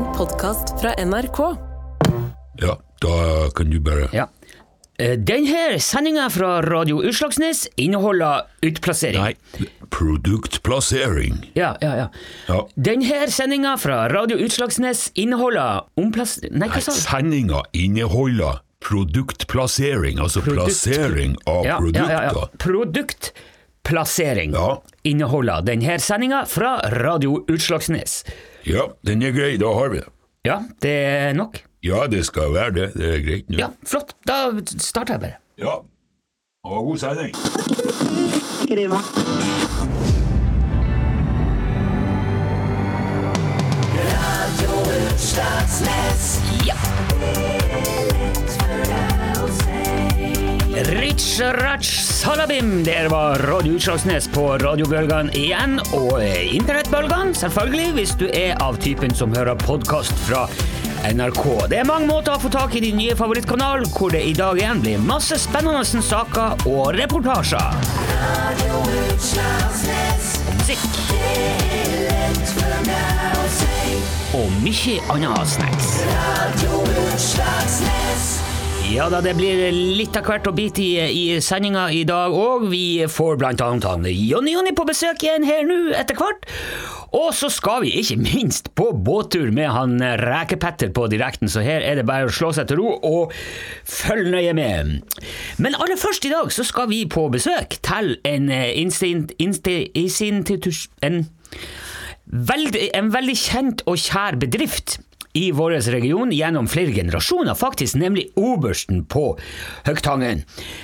En podkast fra NRK. Ja, da kan du bare Ja. Eh, Denne sendinga fra Radio Utslagsnes inneholder utplassering. Nei, produktplassering. Ja, ja, ja. Ja. Denne sendinga fra Radio Utslagsnes inneholder omplass... Nei, hva sa du? Sendinga inneholder produktplassering, altså Produkt- plassering av Ja, ja, produkter. ja, ja. Produktplassering Ja. inneholder denne sendinga fra Radio Utslagsnes. Ja, den er grei, da har vi det. Ja, det er nok. Ja, det skal være det. Det er greit nå. Ja, flott. Da starter jeg bare. Ja. Og god sending. Ja. Rich Ratch Salabim, der var Radio Utslagsnes på radiobølgene igjen, og eh, internettbølgene, selvfølgelig, hvis du er av typen som hører podkast fra NRK. Det er mange måter å få tak i din nye favorittkanal, hvor det i dag igjen blir masse spennende saker og reportasjer. Og musikk. Og mye annet snacks. Ja da, det blir litt av hvert å bite i, i sendinga i dag òg. Vi får blant annet han Jonny Jonny på besøk igjen her nå etter hvert. Og så skal vi ikke minst på båttur med han Rekepetter på direkten, så her er det bare å slå seg til ro og følge nøye med. Men aller først i dag så skal vi på besøk til en eh, instinkt... En en veldig kjent og kjær bedrift i vår region gjennom flere generasjoner, faktisk, nemlig Obersten på Høgtangen.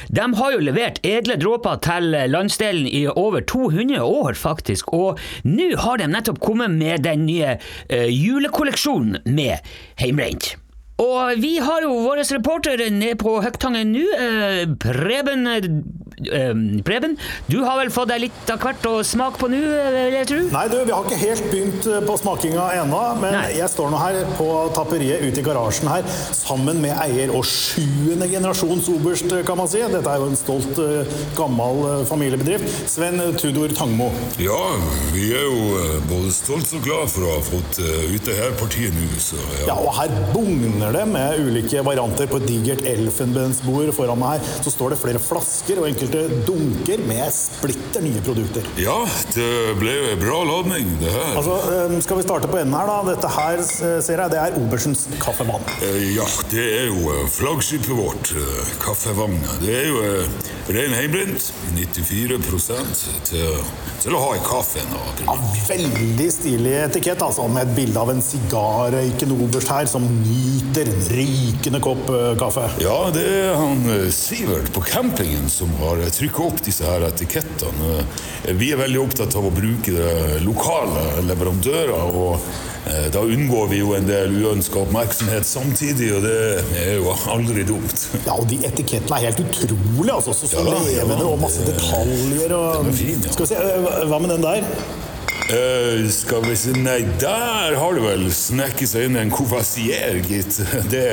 De har jo levert edle dråper til landsdelen i over 200 år, faktisk, og nå har de nettopp kommet med den nye uh, julekolleksjonen med heimrent. Og vi har jo vår reporter nede på Høgtangen nå, uh, Preben Preben, du har vel fått deg litt av hvert å smake på nå, eh, vil jeg tro? Nei, du, vi har ikke helt begynt eh, på smakinga ennå, men Nei. jeg står nå her på tapperiet ute i garasjen her sammen med eier og sjuende generasjons oberst, eh, kan man si. Dette er jo en stolt, gammel familiebedrift. Sven Tudor Tangmo. Ja, vi er jo både stolt og glad for å ha fått ut det her partiet nå, så ja. Ja, og her bugner det med ulike varianter på et digert elfenbensbord foran meg her. Så står det flere flasker og enkelte dunker med splitter nye produkter. Ja, det ble jo en bra ladning, det her. Altså, eh, skal vi starte på enden her da? Dette her eh, ser jeg, det er Obersens kaffevann. Eh, Ja, det er jo flaggskipet vårt, kaffevann. Kaffevagna. Det er jo ren heimbrent, 94 til, til å ha i kaffen. Ja, veldig stilig etikett, altså, med et bilde av en sigarrøykende oberst her som nyter en rykende kopp kaffe. Ja, det er han Sivert på campingen som har trykket opp disse her etikettene. Vi er veldig opptatt av å bruke lokale leverandører, og eh, da unngår vi jo en del uønska oppmerksomhet samtidig, og det er jo aldri dumt. Ja, og de etikettene er helt utrolig, altså. Så, så Ja, ja, og masse det- detaljer og fin, ja. Skal vi se, eh, hva med den der? Uh, skal vi si Nei, der har det vel snekket seg inn en couvasier, gitt. Det,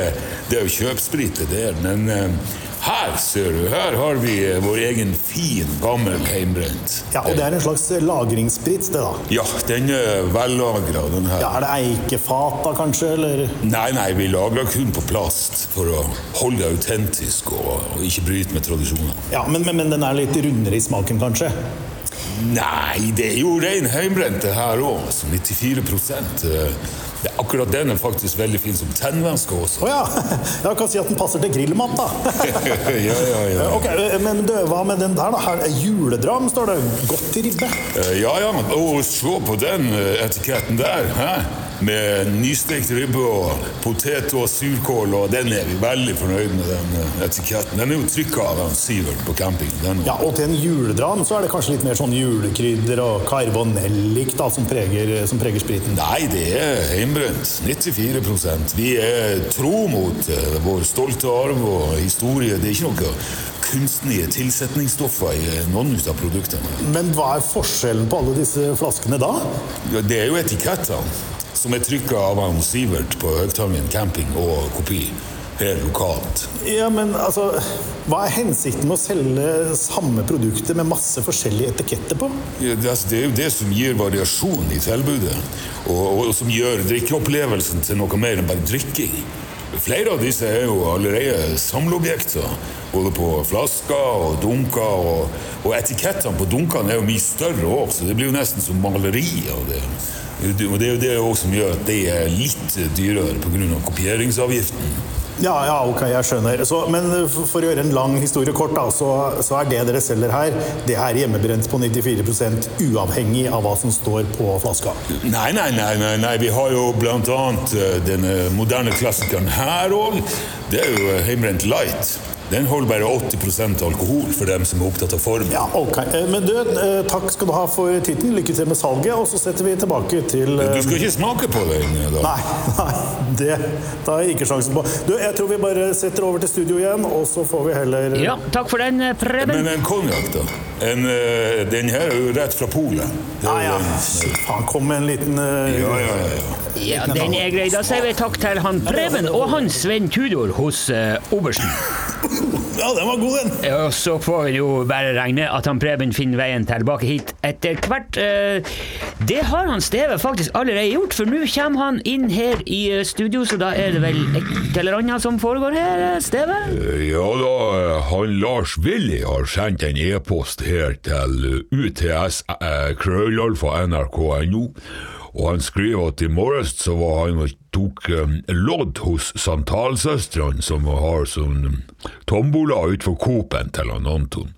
det er jo kjøpsprit, det der. Men eh, her, ser du, her har vi eh, vår egen fin, gammel heimbrent. Ja, og det er en slags lagringssprit, det da. Ja, den er vellagra, den her. Ja, er det eikefat da, kanskje, eller? Nei, nei, vi lager kun på plast for å holde det autentisk og, og ikke bryte med tradisjoner. Ja, men, men, men den er litt rundere i smaken, kanskje? Nei, det er jo rein heimbrent det her òg. 94 eh, er Akkurat den er faktisk veldig fin som tennvæske også. Oh, ja, jeg kan si at den passer til grillmat, da. ja, ja, ja. Ok, men du, hva med den der, da? Her er juledram, står det. Godt til ribbe. Eh, Ja, ja, og se på den eh, etiketten der, hæ? Med nystekt ribbe og potet og surkål, og den er vi veldig fornøyd med, den eh, etiketten. Den er jo trykka av en Sivert på campingen. Den, Ja, og til en juledram så er det kanskje litt mer sånn julekrydder og karbonellik da, som preger, som preger spriten. Nei, det er hjemmebrent. 94 Vi er tro mot eh, vår stolte arv og historie. Det er ikke noe kunstige tilsetningsstoffer i eh, noen av produktene. Men hva er forskjellen på alle disse flaskene da? Ja, det er jo etikettene som er trykka av han Sivert på Høgtangen camping og kopi. her lokalt. Ja, men altså, Hva er hensikten med å selge samme produkter med masse forskjellige etiketter på? Ja, det, altså, det er jo det som gir variasjon i tilbudet, og, og som gjør drikkeopplevelsen til noe mer enn bare drikking. Flere av disse er jo allerede samleobjekter, både på flasker og dunker. Og, og etikettene på dunkene er jo mye større òg, så det blir jo nesten som maleri av det. Og det er jo det som gjør at det er litt dyrere pga. kopieringsavgiften. Ja, ja, ok, jeg skjønner. Så, men for, å gjøre en lang historie kort, da, så, så er det dere selger her, det er hjemmebrent på 94% uavhengig av hva som står på flaska. Nei, nei, nei, nei, nei. vi har jo annet eh, denne moderne klassikeren her òg. Det er jo hjemmebrent light. Den holder bare 80% alkohol for dem som er opptatt av form. Ja, ok. Eh, Men du, eh, takk skal du ha for titten. Lykke til med salget, og så setter vi tilbake til eh, Du skal ikke smake på den? da? Nei, nei, det tar jeg ikke sjansen på. Du, jeg tror vi bare setter over til studio igjen, og så får vi heller Ja, takk for den, eh, Preben. Men en konjakk, da? En, eh, den her er jo rett fra Polen. Ja, ja. jo Faen, kom med en liten eh, Ja, ja, ja. ja. Ja, den er grei. Da sier vi takk til han Preben og han Sven Tudor hos eh, Obersten. Ja, den var god, den. Og så får vi jo bare regne at han Preben finner veien tilbake hit etter hvert. Eh, Det har han Steve faktisk allerede gjort, for nå kommer han inn her i eh, studio, så da er det vel et eller annet som foregår her, eh, Steve? Ja da, han Lars Willy har sendt en e-post her til UTS eh, krøllalfa nrk.no. Og han skriver at i morges så var han og tok um, lodd hos Santalsøstrene, som har sånn tombola utenfor Coop-en til han Anton.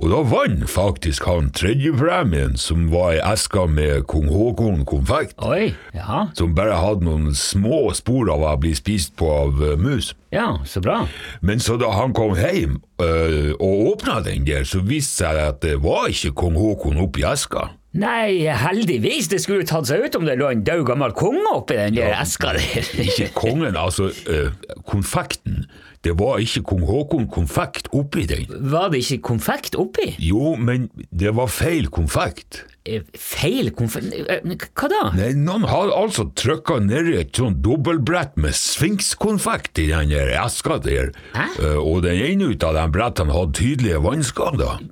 Og da vant faktisk han tredjepremien, som var ei eske med kong Haakon konfekt. Oi, ja. Som bare hadde noen små spor av å bli spist på av eh, mus. Ja, så bra. Men så da han kom hjem øh, og åpna den der, så viste det seg at det var ikke kong Haakon oppi eska. Nei, heldigvis. Det skulle tatt seg ut om det lå en død gammel konge oppi den der eska der. Ikke kongen, altså øh, konfekten. Det var ikke kong Haakon konfekt oppi den. Var det ikke konfekt oppi? Jo, men det var feil konfekt. Eh, Feil konfekt Eh, Hva da? Nei, Noen har altså trykka nedi et sånt dobbeltbrett med sfinkskonfekt i den der eska der, Hæ? Og den ene ut av de brettene hadde tydelige vannskader.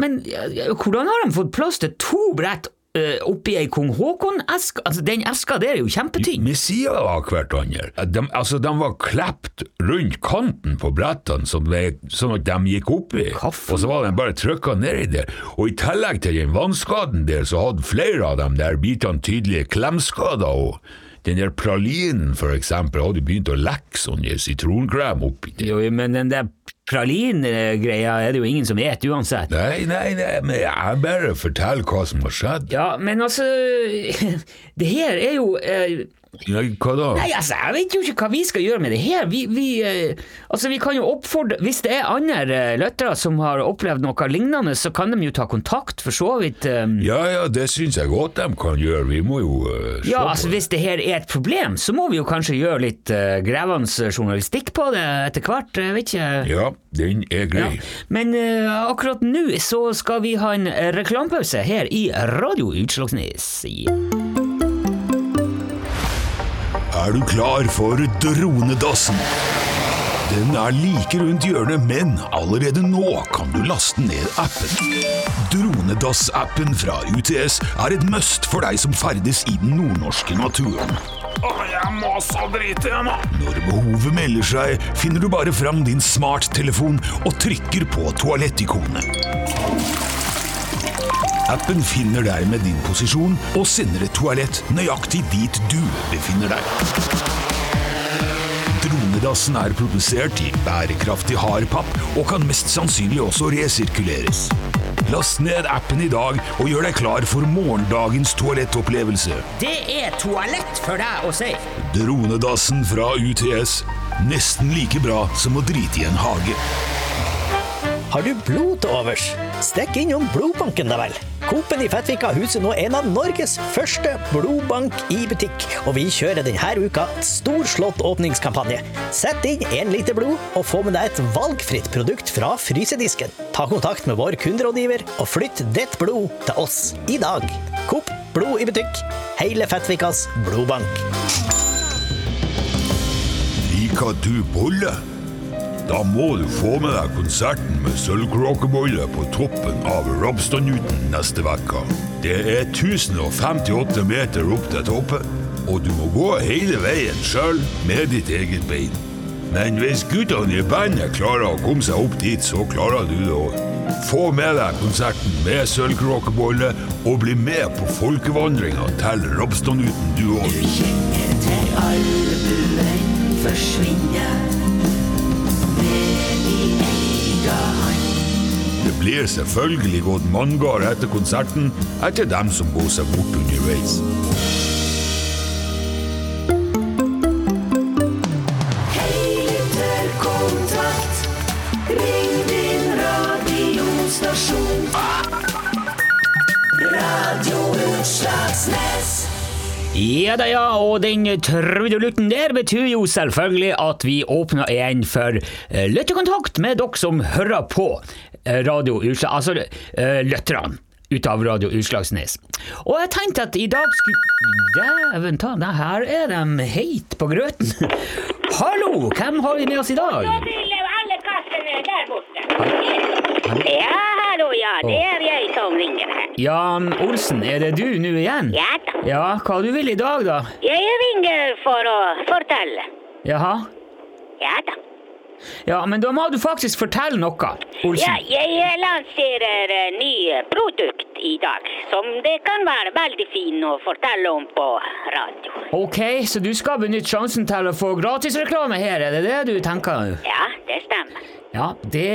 Men hvordan har de fått plass til to brett eh, oppi ei kong Haakon-eske? Altså, den eska der er jo kjempetynn. Med sida av hverandre. De, altså, de var klept rundt kanten på brettene, som de, sånn at de gikk oppi. Kaffe. Og så var de bare trykka nedi der. Og i tillegg til den vannskaden der, så hadde flere av de der bitene tydelige klemskader. og den der pralinen, for eksempel, hadde begynt å lekke sånn sitronkrem oppi der. Jo, men den der pralin-greia er det jo ingen som vet uansett. Nei, nei, nei, men jeg bare forteller hva som har skjedd. Ja, men altså Det her er jo eh, Ja, hva da? Nei, altså, jeg vet jo ikke hva vi skal gjøre med det her. Vi, vi, eh, altså, vi kan jo oppfordre Hvis det er andre eh, lyttere som har opplevd noe lignende, så kan de jo ta kontakt, for så vidt. eh, Ja, ja, det syns jeg godt de kan gjøre. Vi må jo uh, se Ja, på altså det. Hvis det her er et problem, så må vi jo kanskje gjøre litt uh, grevende journalistikk på det etter hvert. Jeg vet ikke. Ja, den er Ja. Men uh, akkurat nå så skal vi ha en reklamepause her i Radio Utslagsnes. Er du klar for Dronedassen? Den er like rundt hjørnet, men allerede nå kan du laste ned appen. Dronedass-appen fra UTS er et must for deg som ferdes i den nordnorske naturen. Jeg må så drite igjen, da! Når behovet melder seg, finner du bare fram din smarttelefon og trykker på toalettikonet. Appen finner deg med din posisjon og sender et toalett nøyaktig dit du befinner deg. Dronedassen er produsert i bærekraftig hardpapp og kan mest sannsynlig også resirkuleres. Last ned appen i dag og gjør deg klar for morgendagens toalettopplevelse. Det er toalett for deg å si. Dronedassen fra UTS. Nesten like bra som å drite i en hage. Har du blod til overs? Stikk innom blodbanken, da vel. Coop-en i Fettvika huser nå en av Norges første blodbank i butikk, og vi kjører denne uka storslått åpningskampanje. Sett inn én liter blod, og få med deg et valgfritt produkt fra frysedisken. Ta kontakt med vår kunderådgiver, og flytt ditt blod til oss i dag. Coop blod i butikk. Hele Fettvikas blodbank. Liker du bolle? Da må du få med deg konserten med sølvkråkebolle på toppen av Robstadnuten neste uke. Det er 1058 meter opp til toppen, og du må gå hele veien sjøl med ditt eget bein. Men hvis guttene i bandet klarer å komme seg opp dit, så klarer du det òg. Få med deg konserten med sølvkråkebolle, og bli med på folkevandringa til Robstadnuten du òg. Det blir selvfølgelig gått manngard etter konserten etter dem som går seg bort underveis. Ja da, ja, og den trudelutten der betyr jo selvfølgelig at vi åpner igjen for uh, lyttekontakt med dere som hører på eh, Radio Utslag... Altså uh, lytterne ut av Radio Utslagsnes. Og jeg tenkte at i dag skulle Dæven ta, det her er de heit på grøten. Hallo, hvem har vi med oss i dag? Nå vil alle kassene der borte. Ja, hallo, ja. Det er jeg som ringer her. Jan Olsen, er det du nå igjen? Ja da. Ja, hva du vil i dag, da? Jeg ringer for å fortelle. Jaha? Ja da. Ja, men da må du faktisk fortelle noe, Olsen. Ja, jeg lanserer eh, ny produkt i dag, som det kan være veldig fin å fortelle om på radio. Ok, så du skal benytte sjansen til å få gratisreklame her, er det det du tenker? Ja, det stemmer. Ja, det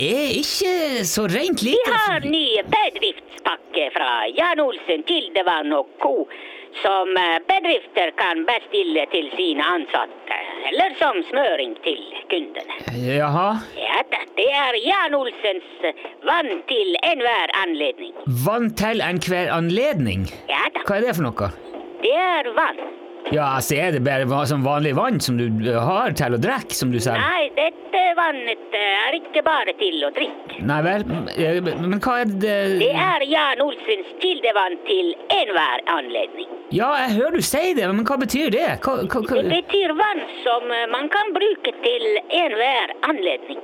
er ikke så rent lite. Vi har ny bedriftspakke fra Jan Olsen, Kildevann og Co. Som eh, bedrifter kan bestille til sine ansatte, eller som smøring til kundene. Jaha? Ja da, det er Jan Olsens vann til enhver anledning. Vann til enhver anledning? Ja da, Hva er det for noe? det er vann. Ja, altså er det bare som vanlig vann som du har til å drikke, som du sier? Nei, dette vannet eh, er ikke bare til å drikke. Nei vel, eh, men hva er det Det er Jan Olsens kildevann til enhver anledning. Ja, jeg hører du si det, men hva betyr det? Hva, hva, Det betyr vann som eh, man kan bruke til enhver anledning.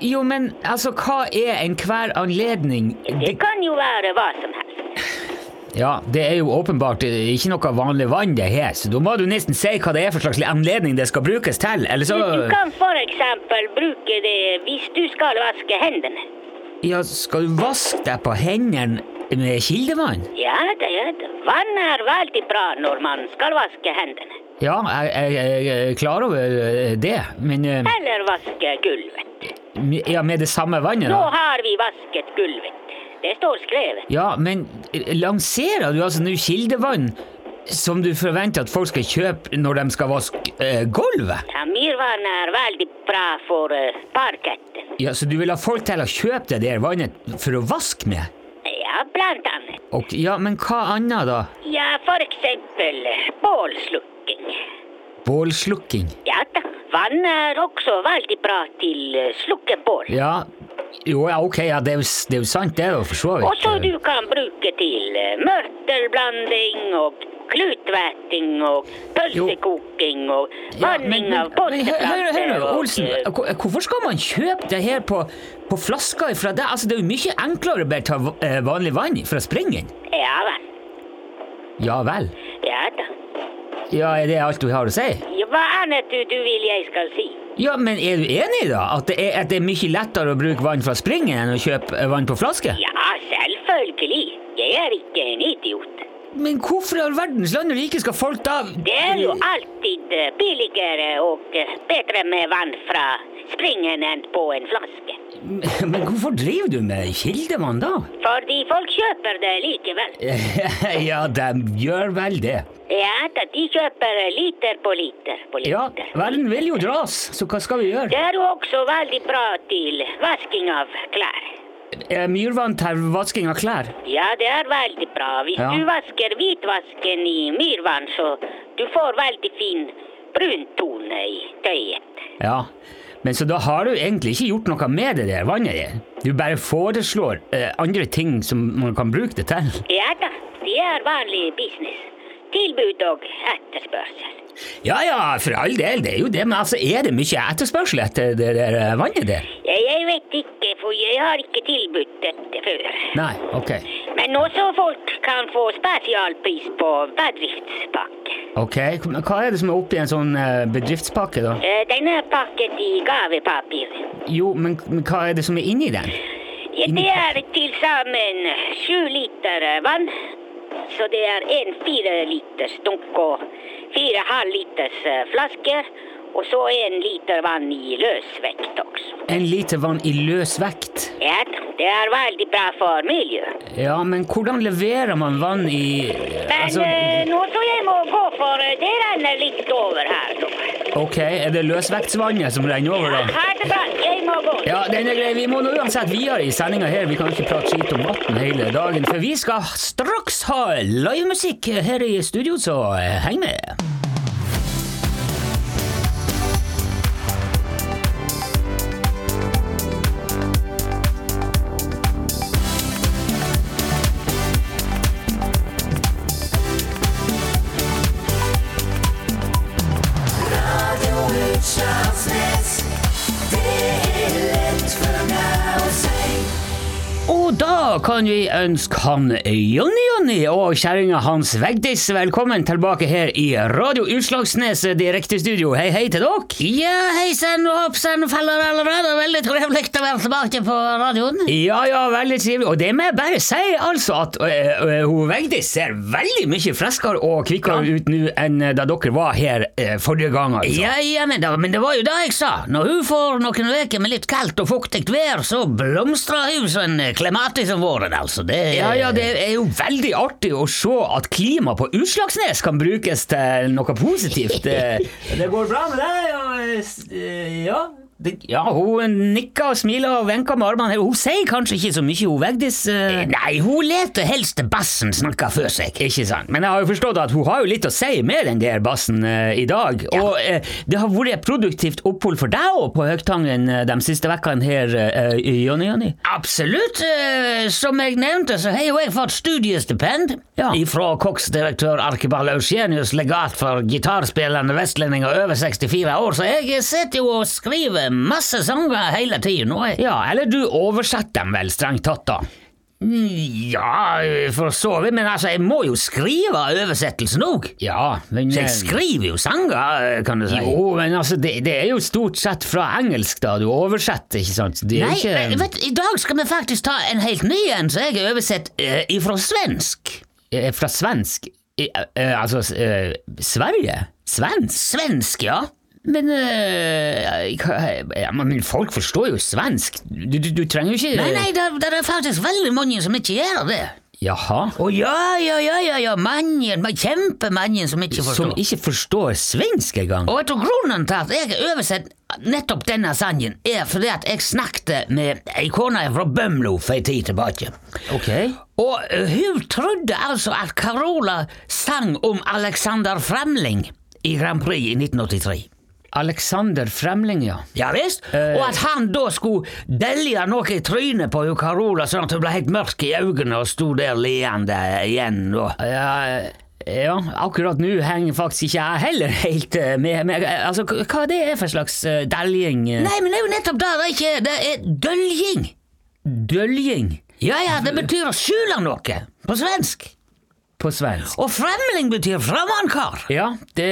Jo, men altså, hva er enhver anledning? Det kan jo være hva som helst. Ja, det er jo åpenbart eh, ikke noe vanlig vann det her, så da må du nesten si hva det er for slags anledning det skal brukes til, eller så Du kan eksempel bruke det hvis du skal vaske hendene. Ja, skal du vaske deg på hendene med kildevann? Ja da, ja da. Vann er veldig bra når man skal vaske hendene. Ja, jeg, jeg, jeg er klar over eh, det, men eh, Eller vaske gulvet. Ja, med det samme vannet, da? Nå har vi vasket gulvet. Det står skrevet. Ja, men eh, lanserer du altså nå kildevann som du forventer at folk skal kjøpe når de skal vaske eh, gulvet? Ja, Myrvann er veldig bra for uh, parketten. Ja, Så du vil ha folk til å kjøpe det der vannet for å vaske med? Ja, blant annet. Ok, ja, men hva annet da? Ja, for eksempel eh, bålslukking. Bålslukking? Ja da. Vann er også veldig bra til uh, slukke bål. Ja, jo, ja, ok, ja, det er jo, det er jo sant det, da, for så vidt. Og så du kan bruke til uh, mørtelblanding og klutvetting og pølsekoking og Ja, vanning av men hør, nå, potteplanter Olsen, hvorfor skal man kjøpe det her på, på flasker ifra deg? Altså, det er jo mye enklere å bare ta eh, vanlig vann fra springen. Ja vel. Ja vel. Ja da. Ja, er det alt du har å si? Ja, Hva annet du, du vil jeg skal si? Ja, men er du enig da? At det er, at det er mye lettere å bruke vann fra springen enn å kjøpe eh, vann på flaske? Ja, selvfølgelig. Jeg er ikke en idiot. Men hvorfor i all verdens land og rike skal folk da Det er jo alltid eh, billigere og eh, bedre med vann fra springen enn på en flaske. Men hvorfor driver du med kildevann da? Fordi folk kjøper det likevel. ja, de gjør vel det. Ja da, de kjøper liter på liter på Ja, liter. verden vil jo dras, så hva skal vi gjøre? Det er jo også veldig bra til vasking av klær. Er myrvann til vasking av klær? Ja, det er veldig bra. Hvis Ja. du vasker hvitvasken i myrvann, så du får veldig fin bruntone i tøyet. Ja, men så da har du egentlig ikke gjort noe med det der vannet der. Du bare foreslår eh, andre ting som man kan bruke det til. Ja da, det er vanlig business. tilbud og etterspørsel. Ja ja, for all del, det er jo det, men altså, er det mye etterspørsel etter det der eh, vannet der? Jeg, jeg vet ikke, for jeg har ikke tilbudt dette før. Nei, ok. Men også folk kan få spesialpris på bedriftspakke. Ok, Hva er det som er oppi en sånn eh, bedriftspakke, da? Eh, Den er pakket i gavepapir. Jo, men, hva er det som er inni den? Ja, Det er til sammen sju liter vann. Så det er en fire liters dunk og fire halv liters eh, flasker. Og så en liter vann i løsvekt også. En liter vann i løs vekt? Ja, det er veldig bra for miljøet. Ja, men hvordan leverer man vann i Men Altså, eh, nå så jeg må gå, for eh, det renner litt over her Så. ok, er det løsvektsvannet som renner over, da? Ha det bra, jeg må gå. Ja, den er grei. Vi må nå uansett videre i sendinga her. Vi kan ikke prate skit om vann hele dagen, for vi skal straks ha livemusikk her i studio, så eh, heng med. Da kan vi ønske Jonny og kjerringa hans Vegdis velkommen tilbake her i Radio Utslagsnes direktestudio. Hei, hei til dere. Ja, hei sann og hopp sann, faller allerede. Veldig trivelig å være tilbake på radioen. Ja, ja, veldig trivelig. Og det må jeg bare si, altså, at øh, øh, Vegdis ser veldig mye friskere og kvikkere ut nå enn da dere var her øh, forrige gang, altså. Ja, ja, men, da, men det var jo det jeg sa. Når hun får noen uker med litt kaldt og fuktig vær, så blomstrer hun som en klematis om våren, altså. Det Ja, ja, det er jo veldig artig å se at klima på Utslagsnes kan brukes til noe positivt. Det, det går bra med deg, og eh, ja det, ja, hun nikker og smiler og venker med armene. Hun sier kanskje ikke så mye, hun Vegdis. Uh... Nei, hun leter helst til bassen snakker før seg. Ikke sant, men jeg har jo forstått at hun har jo litt å si med den der bassen uh, i dag. Og uh, det har vært et produktivt opphold for deg òg på Høgtangen eh, de siste ukene her, eh, Jonny Jonny. Absolutt. eh, Som jeg nevnte, så har jo jeg fått studiestipend Ja. ifra koksdirektør Arkeball Eugenius, legat for gitarspillende vestlendinger over 64 år, så jeg sitter jo og skriver masse sanger hele tiden. Ja, eller du oversetter dem vel strengt tatt, da. ja, for så vidt, men altså, jeg må jo skrive oversettelsen òg. Ja, men Så jeg eh, skriver jo sanger, kan du si. Jo, men altså, det, det er jo stort sett fra engelsk, da. Du oversetter, ikke sant? Det Nei, ikke... men vet, i dag skal vi faktisk ta en helt ny en, så jeg har oversett uh, ifra svensk. Uh, Fra svensk Eh, uh, Altså, uh, Sverige? Svensk? Svensk, ja. Men, ja, men folk forstår jo svensk. Du, du, du trenger jo ikke Nei, nei, det, det er faktisk veldig mange som ikke gjør det. Jaha? Å ja, ja, ja, ja, ja, mange, ma- kjempemange som ikke forstår Som ikke forstår svensk engang? Og vet du, grunnen til at jeg oversetter nettopp denne sangen, er fordi at jeg snakket med ei kone fra Bømlo for en tid tilbake. Ok. Og eh, hun trodde altså at Carola sang om Alexander Fremling i Grand Prix i 1983. Alexander Fremling, ja. Ja visst, og at han da skulle delje noe i trynet på Carola sånn at hun ble helt mørk i øynene og sto der leende igjen. Og. Ja, ja, akkurat nå henger faktisk ikke jeg heller helt eh, med. med altså, hva det er for slags uh, deljing? eh, Nei, men det er jo nettopp det det er ikke Det er døljing. Døljing Ja, ja, det betyr å skjule noe på svensk. På svensk. Og fremling betyr fremmedkar. Ja, det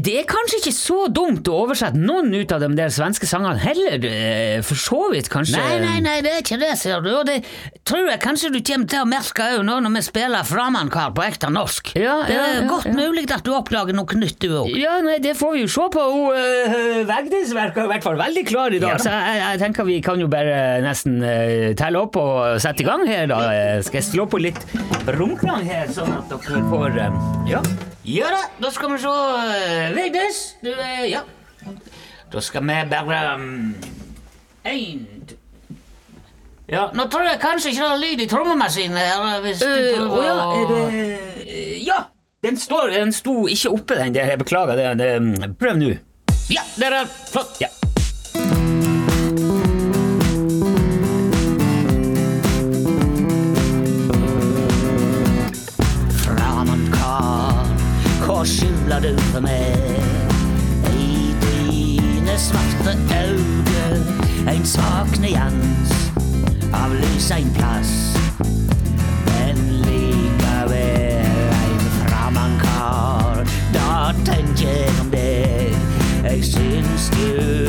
Det er kanskje ikke så dumt å oversette noen ut av de der svenske sangene heller, eh, for så vidt, kanskje. Nei, nei, nei, det er ikke det, ser du. Og det tror jeg kanskje du kommer til å merke òg nå når vi spiller fremmedkar på ekte norsk. Ja, det er ja, godt ja. mulig at du oppdager noe nytt, du òg. Ja, nei, det får vi jo se på. Uh, Vegdes virker i hvert fall veldig klar i dag, Ja da. så jeg, jeg tenker vi kan jo bare nesten uh, telle opp og sette i gang her, da. Eh, Skal jeg slå på litt romklang her, sånn at dere får eh, Ja. Ja da, da skal vi se. eh, Vigdis, du er Ja. Da skal vi bare um, En Ja, nå tror jeg kanskje ikke det er lyd i trommemaskinen her. Hvis du Eh, prøver å ja, er det eh, Ja! Den, står, den sto ikke oppe, den der. Jeg beklager det. det prøv nå. Ja, der er flott. Ja. Skjuler du for meg. I dine svarte øyne en svak nyans av lys en plass. Men likevel en framankar, da tenker jeg om deg. Jeg syns du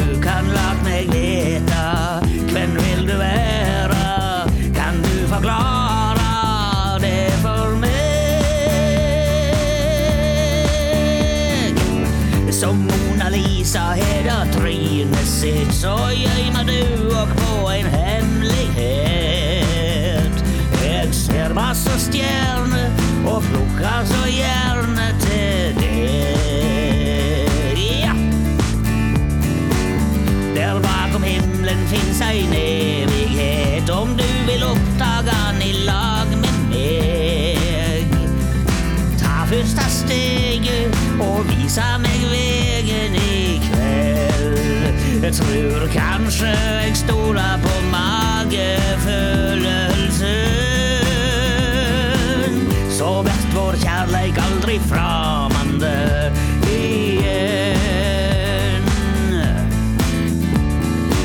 så gjemmer du og på en hemmelighet. Jeg ser masse stjerner og plukker så gjerne til deg. Ja. Der bakom himmelen fins en evighet, om du vil oppdage den i lag med meg. Ta første steget og vise meg Jeg tror kanskje jeg stoler på magefølelsen. Så blir vår kjærleik aldri framande igjen.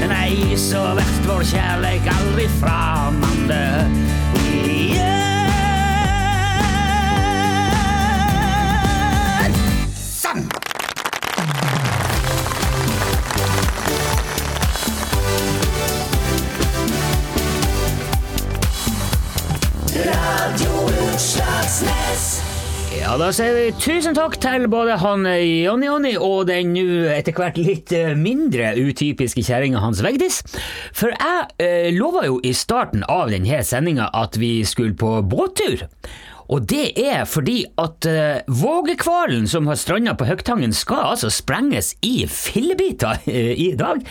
Nei, så blir vår kjærleik aldri framande igjen. Da sier vi tusen takk til både han eh, Jonny Jonny og den nå etter hvert litt eh, mindre utypiske kjerringa hans Vigdis. For jeg eh, lova jo i starten av denne sendinga at vi skulle på båttur. Og det er fordi at eh, vågekvalen som har stranda på Høgtangen skal altså sprenges i fillebiter eh, i dag.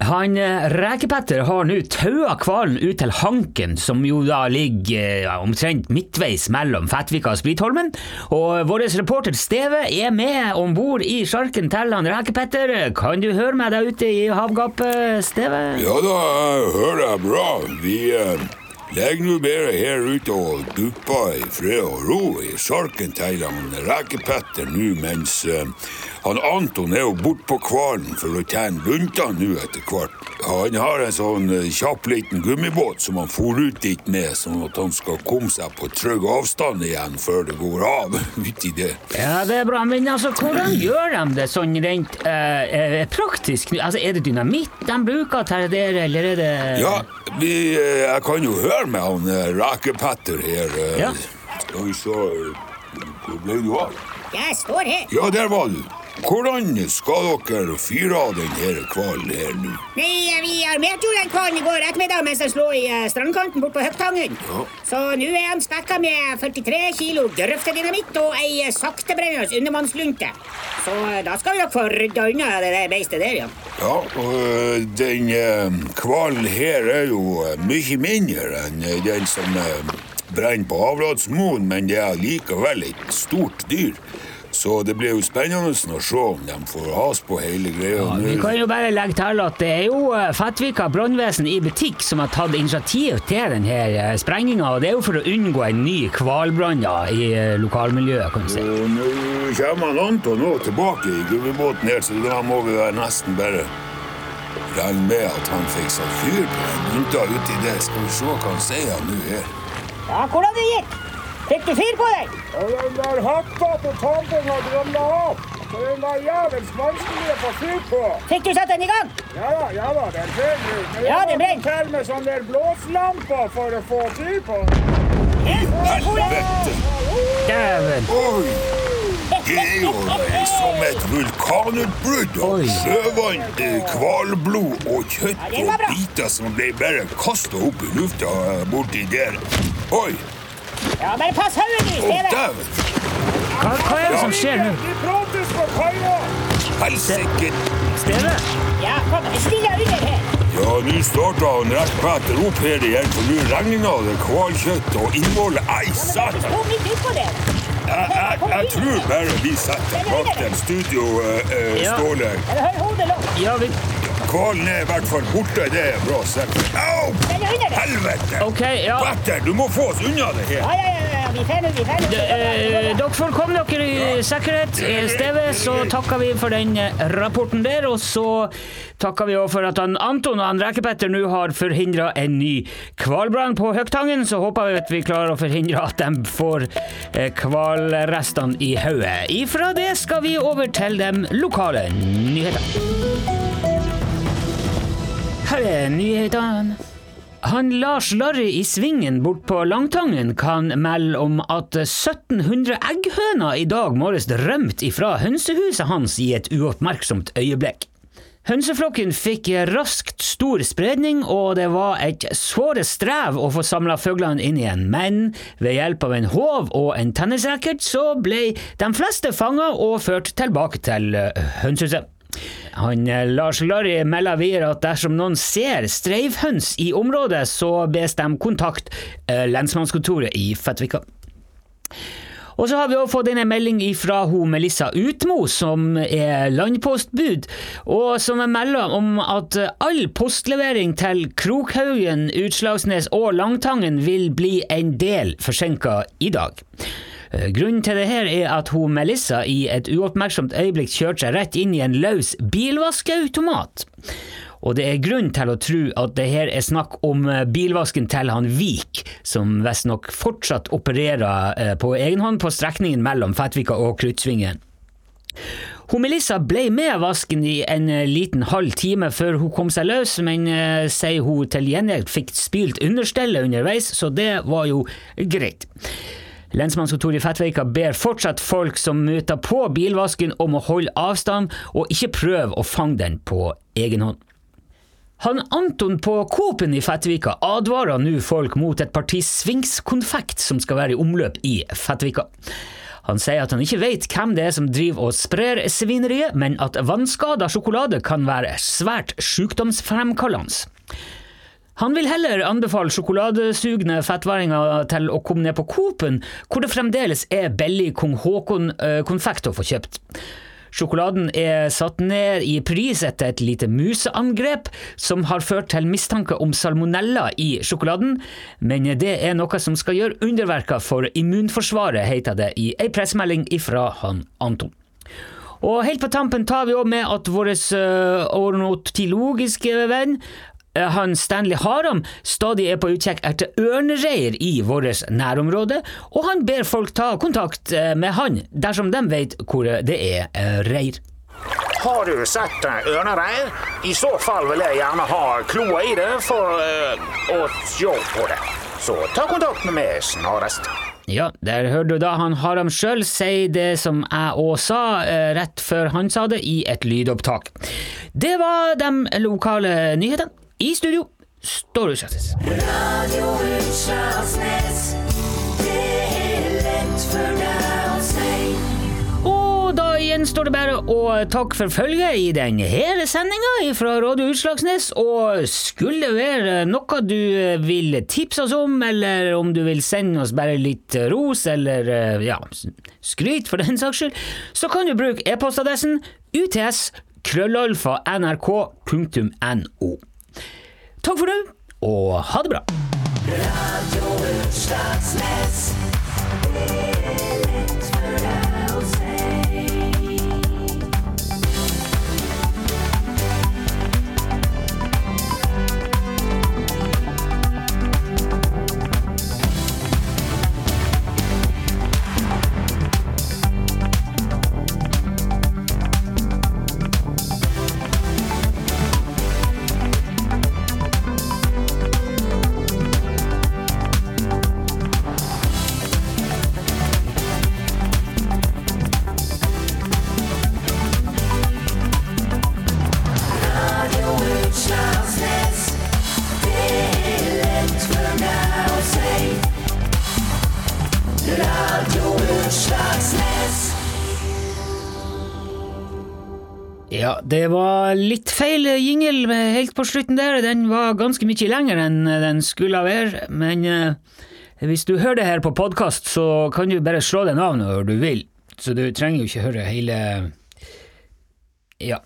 Han eh, Rekepetter har nå taua hvalen ut til Hanken, som jo da ligger ja, omtrent midtveis mellom Fettvika og Spritholmen. Og vår reporter Steve er med om bord i sjarken til han Rekepetter. Kan du høre meg der ute i havgapet, Steve? Ja da, jeg hører deg bra. Vi eh, legger nå bare her ute og dupper i fred og ro i sjarken til han Rekepetter nå, mens eh, han Anton er jo bort på kvalen for å tjene lunta nå etter hvert. Han har en sånn eh, kjapp liten gummibåt som han for ut dit med, sånn at han skal komme seg på trygg avstand igjen før det går av uti det. Ja, det er bra, men altså, hvordan gjør de det sånn rent eh, eh, praktisk? Altså, Er det dynamitt de bruker til det, eller er det Ja, vi, eh, jeg kan jo høre med han Rakepatter Rakepetter her. eh. Ja. Skal vi se eh, Hvor ble du av? Jeg står her. Ja, der var du. Hvordan skal dere fyre av denne hvalen her nå? Nei, vi armerte den hvalen i går ettermiddag mens den lå i eh, strandkanten bort på Høgtangen. Ja. Så nå er han spekka med 43 kilo grøftedynamitt og ei eh, saktebrennende undervannslunte. Så eh, da skal vi nok få rydda unna det der beistet der, ja. Ja, og øh, den hvalen her er jo mye mindre enn den som brenner på Havradsmoen, men det er likevel et stort dyr. Så det blir jo spennende å se om de får has på hele greia. Ja, vi kan jo bare legge til at det er jo eh, Fettvika brannvesen i butikk som har tatt initiativ til denne sprenginga, og det er jo for å unngå en ny hvalbrann ja, i eh, lokalmiljøet, kan du si. Og nå kommer han Anton nå tilbake i gummibåten her, så da må vi være nesten bare regne med at han fikk satt fyr på den lunta uti der. Skal vi se hva han sier nå her. Ja, hvordan det gikk? Fikk du fyr på den? Den der hatta på tampen og ramla av. Så den var jævels vanskelig å få fyr på. Fikk du satt den i gang? Ja da, ja da, den brenner. Men Ja, den brenner. til med sånn der blåslampe for å få fyr på den. Helvete! Dæven! Oi! Det er jo eh, som et vulkanutbrudd av sjøvann, eh, hvalblod og kjøtt Ja, og biter som ble bare kasta opp i lufta eh, borti der. Oi! Ja, bare pass hodet ditt, Å, Steve. Hva, hva er det som skjer nå? Vi prates på kaia. Helsike! Steve? Ja, kom, stille under her. Ja, nå starta han rett Petter opp her igjen, for nå regna det hvalkjøtt og innholdet Ei, satan! Jeg, jeg, jeg tror bare vi setter bak den studio, uh, Ja. Ståle. Ja, vi Hvalen er i hvert fall borte, det er bra. Sett. Au! Helvete! Ok, ja. Petter, du må få oss unna det her. Ja, ja, ja, ja. vi fer nå, vi fer nå. Eh, dere får komme dere i sikkerhet. I stedet så takker vi for den eh, rapporten der, og så takker vi også for at han Anton og han Rekepetter nå har forhindra en ny hvalbrann på Høgtangen. Så håper vi at vi klarer å forhindre at de får eh, hvalrestene i hodet. Ifra det skal vi over til de lokale nyhetene. Her er nyhetene. Han Lars Larry i Svingen bort på Langtangen kan melde om at 1700 egghøner i dag morges rømte ifra hønsehuset hans i et uoppmerksomt øyeblikk. Hønseflokken fikk raskt stor spredning, og det var et såre strev å få samla fuglene inn igjen, men ved hjelp av en håv og en tennisracket så ble de fleste fanga og ført tilbake til eh, hønsehuset. Han eh, Lars Larry melder videre at dersom noen ser streifhøns i området, så bes de kontakt eh, lensmannskontoret i Fettvika. Og så har vi også fått inn en melding fra Melissa Utmo, som er landpostbud, og som melder om at all postlevering til Krokhaugen, Utslagsnes og Langtangen vil bli en del forsinka i dag. Eh, Grunnen til det her er at hun Melissa i et uoppmerksomt øyeblikk kjørte seg rett inn i en løs bilvaskeautomat. Og det er grunn til å tro at det her er snakk om eh, bilvasken til han Vik, som visstnok fortsatt opererer eh, på egen hånd på strekningen mellom Fettvika og Kruttsvingen. Hun Melissa ble med vasken i en liten halv time før hun kom seg løs, men sier hun til gjengjeld fikk spylt understellet underveis, så det var jo greit. Lensmannskontoret i Fettvika ber fortsatt folk som møter på bilvasken om å holde avstand, og ikke prøve å fange den på egen hånd. Han Anton på Coop-en i Fettvika advarer nå folk mot et parti svinkskonfekt som skal være i omløp i Fettvika. Han sier at han ikke vet hvem det er som driver og sprer svineriet, men at vannskada sjokolade kan være svært sykdomsfremkallende. Han vil heller anbefale sjokoladesugne fettværinger til å komme ned på Coop-en, hvor det fremdeles er billig kong Haakon-konfekt å få kjøpt. Sjokoladen er satt ned i pris etter et lite museangrep som har ført til mistanke om salmonella i sjokoladen, men det er noe som skal gjøre underverker for immunforsvaret, heter det i ei pressemelding ifra han Anton. Og helt på tampen tar vi òg med at vår ornotilogiske venn eh, han Stanley Haram stadig er på utkikk etter ørnereir i vårt nærområde, og han ber folk ta kontakt eh, med han dersom de vet hvor det er eh, reir. Har du sett eh, ørnereir? I så fall vil jeg gjerne ha kloa i det for eh, å se på det. Så ta kontakt med meg snarest. Ja, der hører du da han Haram sjøl si det som jeg òg sa, eh, rett før han sa det, i et lydopptak. Det var de lokale nyhetene. I studio, Ståle Utslagsnes. Radio Utslagsnes. Det er lett for deg å si. Og da gjenstår det bare å takke for følget i denne sendinga fra Radio Utslagsnes. Og skulle det være noe du vil tipse oss om, eller om du vil sende oss bare litt ros, eller ja, skryt for den saks skyld, så kan du bruke e-postadressen uts krøllalfa nrk.no. Takk for det, og ha det bra. Radio Utslagsnes. Det var litt feil jingle helt på slutten der. Den var ganske mye lenger enn den skulle være. Men eh, hvis du hører det her på podkast, så kan du bare slå den av når du vil. Så du trenger jo ikke høre hele Ja.